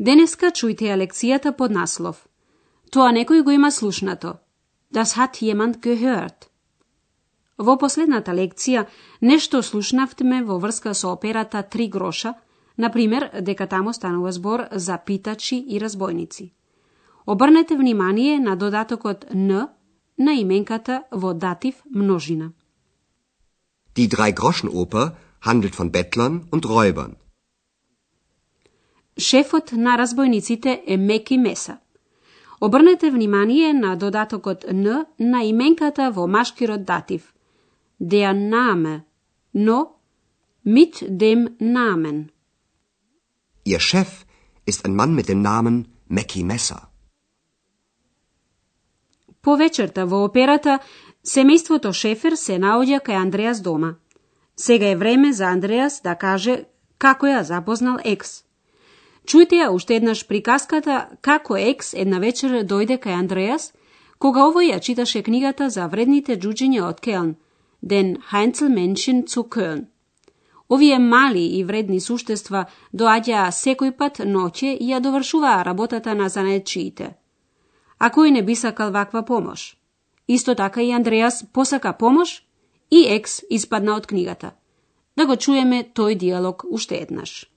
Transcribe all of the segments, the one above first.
Денеска чујте ја лекцијата под наслов Тоа некој го има слушнато. Das hat jemand gehört. Во последната лекција нешто слушнавме во врска со операта Три гроша, например дека тамо станува збор за питачи и разбойници. Обрнете внимание на додатокот Н на именката во датив множина. Die Drei-Groschen-Oper handelt von Bettlern und Räubern. Шефот на разбойниците е Меки Меса. Обрнете внимание на додатокот Н на именката во машкирот датив. Der Name, но mit dem Namen. Ihr Chef ist ein Mann mit dem Namen Mackie Messer. По вечерта во операта, семејството Шефер се наоѓа кај Андреас дома. Сега е време за Андреас да каже како ја запознал Екс. Чујте ја уште еднаш приказката како Екс една вечер дојде кај Андреас, кога овој ја читаше книгата за вредните джуджиња од Келн, Den Меншин цу Келн. Овие мали и вредни суштества доаѓаа секој пат ноќе и ја довршуваа работата на занечиите. А кој не би сакал ваква помош? Исто така и Андреас посака помош и Екс испадна од книгата. Да го чуеме тој диалог уште еднаш.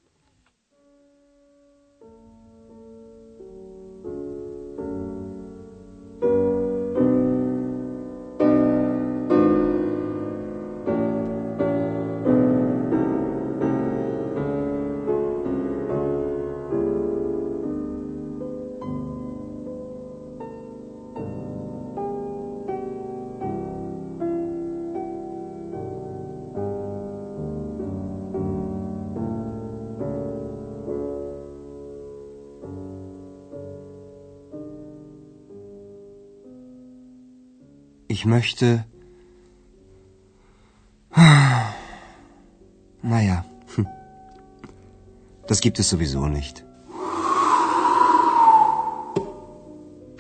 Ich möchte. Naja, das gibt es sowieso nicht.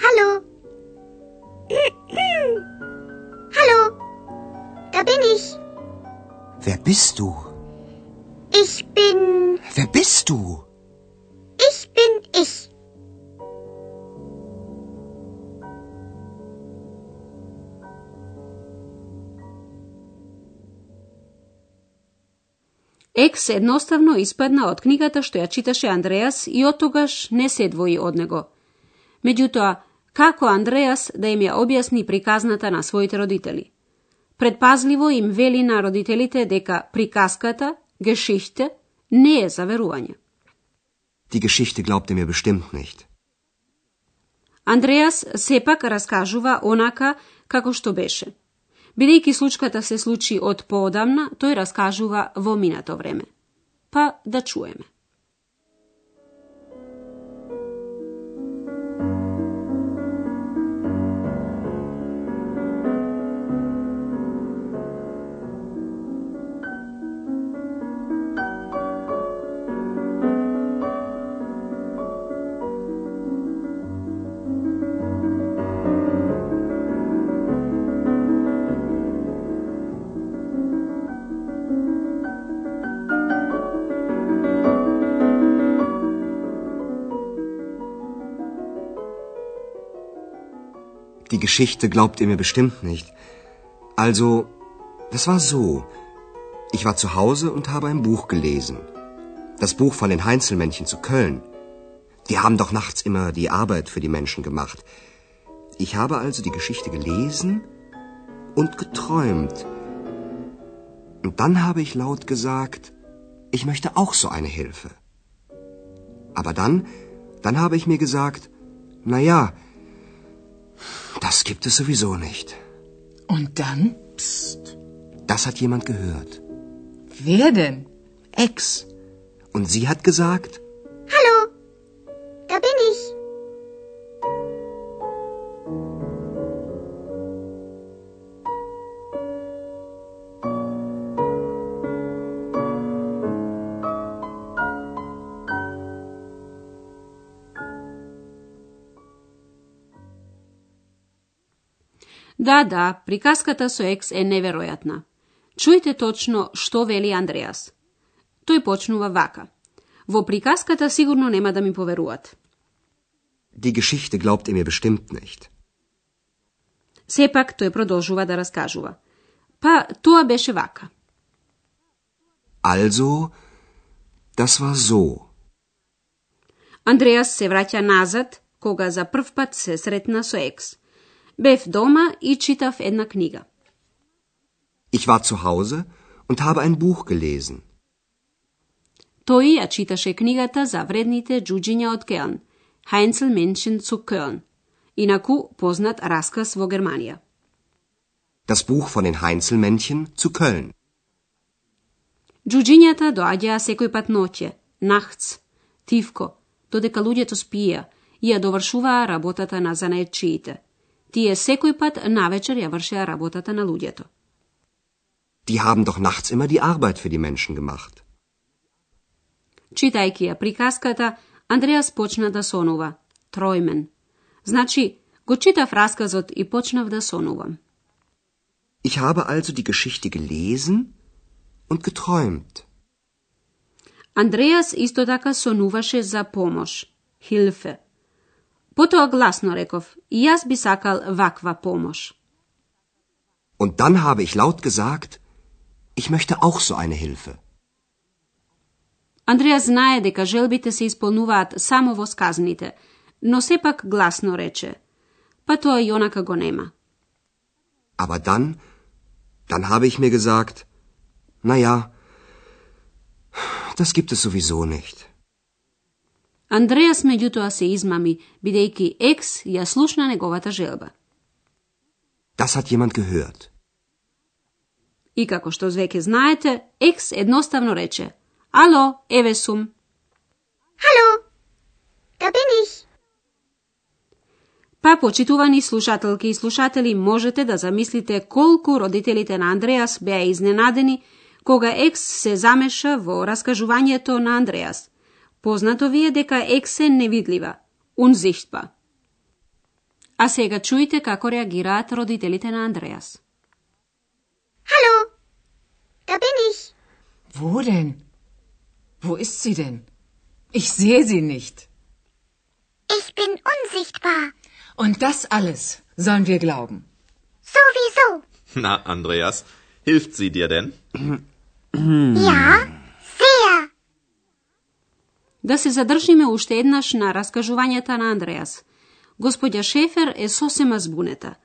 Hallo. Hallo. Da bin ich. Wer bist du? Ich bin. Wer bist du? Екс едноставно испадна од книгата што ја читаше Андреас и од тогаш не се двои од него. Меѓутоа, како Андреас да им ја објасни приказната на своите родители? Предпазливо им вели на родителите дека приказката, гешихте, не е за верување. Die Geschichte glaubt ihr mir bestimmt nicht. Андреас сепак раскажува онака како што беше – Бидејќи случката се случи од поодамна, тој раскажува во минато време. Па да чуеме. Geschichte glaubt ihr mir bestimmt nicht. Also, das war so. Ich war zu Hause und habe ein Buch gelesen. Das Buch von den Heinzelmännchen zu Köln. Die haben doch nachts immer die Arbeit für die Menschen gemacht. Ich habe also die Geschichte gelesen und geträumt. Und dann habe ich laut gesagt, ich möchte auch so eine Hilfe. Aber dann, dann habe ich mir gesagt, na ja, das gibt es sowieso nicht. Und dann? Psst. Das hat jemand gehört. Wer denn? Ex. Und sie hat gesagt, Да, да, приказката со екс е неверојатна. Чујте точно што вели Андреас. Тој почнува вака. Во приказката сигурно нема да ми поверуват. Die Geschichte glaubt ihr mir bestimmt nicht. Сепак тој продолжува да раскажува. Па, тоа беше вака. Also, das war so. Андреас се враќа назад, кога за прв пат се сретна со екс. Бев дома и читав една книга. Ich war zu Hause und habe ein Buch gelesen. Тој ја читаше книгата за вредните джуджиња од Келн, Heinzelmännchen zu Köln, инаку познат расказ во Германија. Das Buch von den Heinzelmännchen zu Köln. Джуджињата доаѓаа секој пат ноќе, нахц, тивко, додека луѓето спија и ја довршуваа работата на занаечиите. Тие секој пат навечер ја вршеа работата на луѓето. Die haben doch nachts immer die Arbeit für die Menschen gemacht. Читајќи ја приказката, Андреас почна да сонува. Тројмен. Значи, го читав расказот и почнав да сонувам. Ich habe also die Geschichte gelesen und geträumt. Андреас исто така сонуваше за помош, хилфе. Потоа гласно реков, и јас би сакал ваква помош. Und dann habe ich laut gesagt, ich möchte auch so eine Hilfe. Андреас знае дека желбите се исполнуваат само во сказните, но сепак гласно рече. Па тоа и онака го нема. Aber dann, dann habe ich mir gesagt, na ja, das gibt es sowieso nicht. Андреас меѓутоа се измами, бидејќи екс ја слушна неговата желба. Das hat jemand gehört. И како што веќе знаете, екс едноставно рече Ало, еве сум. Hallo, da bin ich. Па, почитувани слушателки и слушатели, можете да замислите колку родителите на Андреас беа изненадени кога Екс се замеша во раскажувањето на Андреас. Познато ви е дека Екс е невидлива, unsichtbar. А сега чујте како реагираат родителите на Андреас. Hallo, da bin ich. Wo denn? Wo ist sie denn? Ich sehe sie nicht. Ich bin unsichtbar. Und das alles sollen wir glauben. Sowieso. Na, Andreas, hilft sie dir denn? Ja, sehr. Да се задржиме уште еднаш на раскажувањата на Андреас. Господја Шефер е сосема збунета.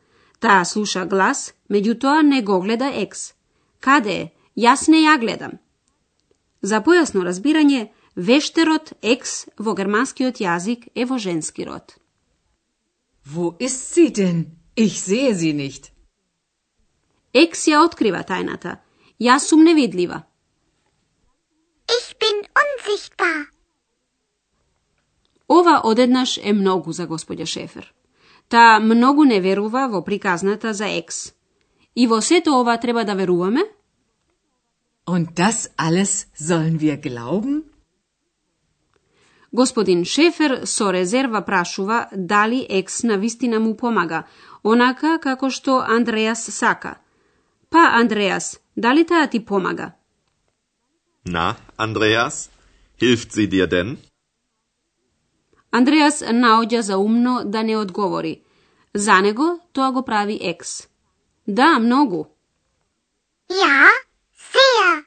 Таа слуша глас, меѓутоа не го гледа екс. Каде е? Јас не ја гледам. За појасно разбирање, вештерот екс во германскиот јазик е во женски род. Wo ist sie denn? Ich sehe sie nicht. Екс ја открива тајната. Јас сум невидлива. Ich bin unsichtbar. Ова одеднаш е многу за господја Шефер. Таа многу не верува во приказната за екс. И во сето ова треба да веруваме? Und das alles sollen wir glauben? Господин Шефер со резерва прашува дали екс на вистина му помага, онака како што Андреас сака. Па, Андреас, дали таа ти помага? Na, Andreas, hilft sie dir denn? Андреас наоѓа за умно да не одговори. За него тоа го прави екс. Да, многу. Ja, sehr.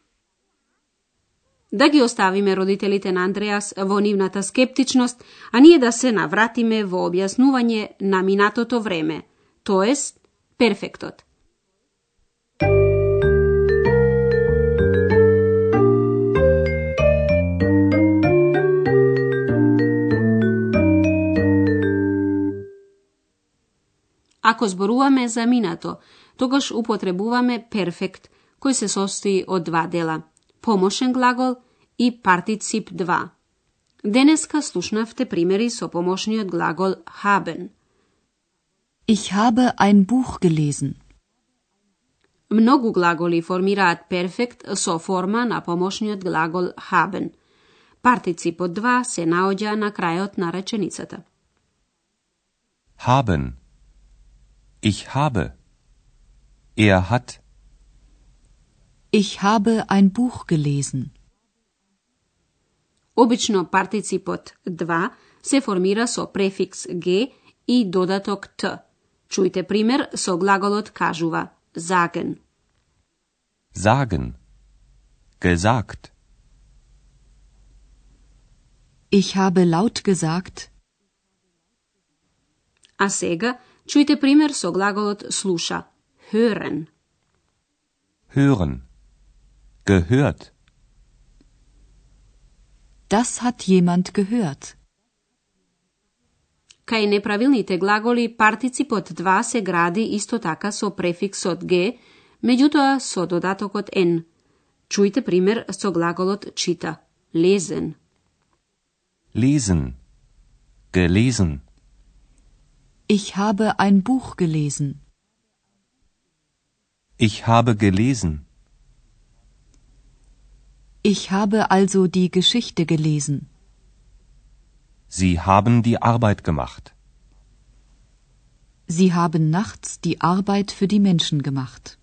Да ги оставиме родителите на Андреас во нивната скептичност, а ние да се навратиме во објаснување на минатото време, тоест перфектот. Ако зборуваме за минато, тогаш употребуваме перфект, кој се состои од два дела – помошен глагол и партицип 2. Денеска слушнавте примери со помошниот глагол haben. Ich habe ein Buch gelesen. Многу глаголи формираат перфект со форма на помошниот глагол haben. Партиципот 2 се наоѓа на крајот на реченицата. Haben. Ich habe. Er hat. Ich habe ein Buch gelesen. Обично партиципот 2 се формира со префикс г и додаток т. Чујте пример со глаголот кажува sagen. Sagen. Gesagt. Ich habe laut gesagt. А сега чујте пример со глаголот слуша hören. Hören. Gehört. Das hat jemand gehört. Кај неправилните глаголи, партиципот 2 се гради исто така со префиксот г, меѓутоа со додатокот n. Чујте пример со глаголот чита. Lesen. Lesen. Gelesen. Ich habe ein Buch gelesen. Ich habe gelesen. Ich habe also die Geschichte gelesen. Sie haben die Arbeit gemacht. Sie haben nachts die Arbeit für die Menschen gemacht.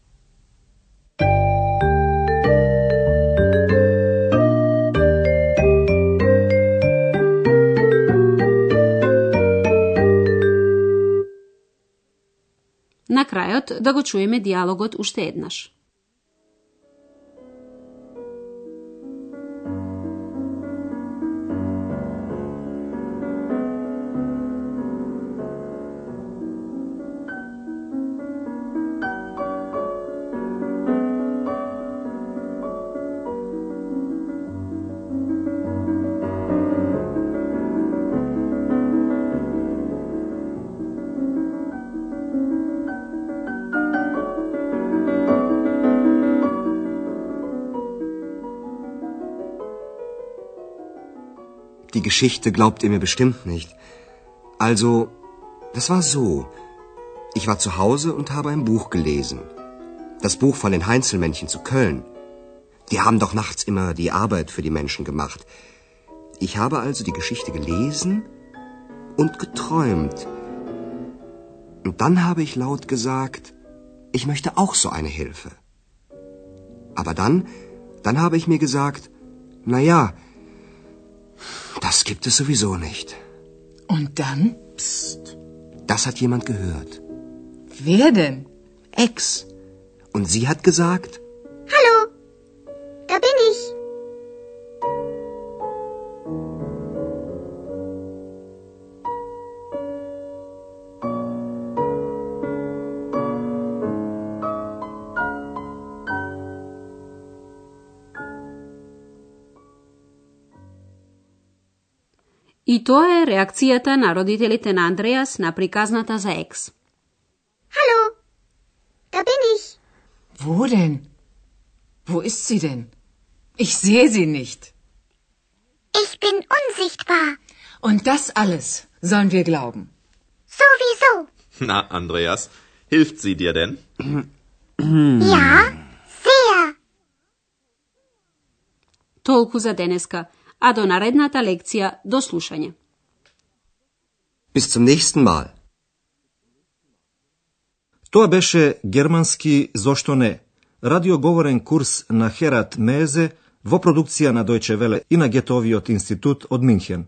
На крајот да го чуеме диалогот уште еднаш. Die Geschichte glaubt ihr mir bestimmt nicht. Also, das war so. Ich war zu Hause und habe ein Buch gelesen. Das Buch von den Heinzelmännchen zu Köln. Die haben doch nachts immer die Arbeit für die Menschen gemacht. Ich habe also die Geschichte gelesen und geträumt. Und dann habe ich laut gesagt, ich möchte auch so eine Hilfe. Aber dann, dann habe ich mir gesagt, na ja, gibt es sowieso nicht. Und dann? Psst. Das hat jemand gehört. Wer denn? Ex. Und sie hat gesagt, И тоа е реакцијата на родителите на Андреас на приказната за екс. Hallo, da bin ich. Wo denn? Wo ist sie denn? Ich sehe sie nicht. Ich bin unsichtbar. Und das alles sollen wir glauben. Sowieso. Na, Andreas, hilft sie dir denn? Ja, sehr. Толку за денеска, А до наредната лекција до слушање. bis zum nächsten Mal. Тоа беше германски Зошто не? Радиоговорен курс на Херат Мезе во продукција на Дојче Веле и на Гетовиот институт од Минхен.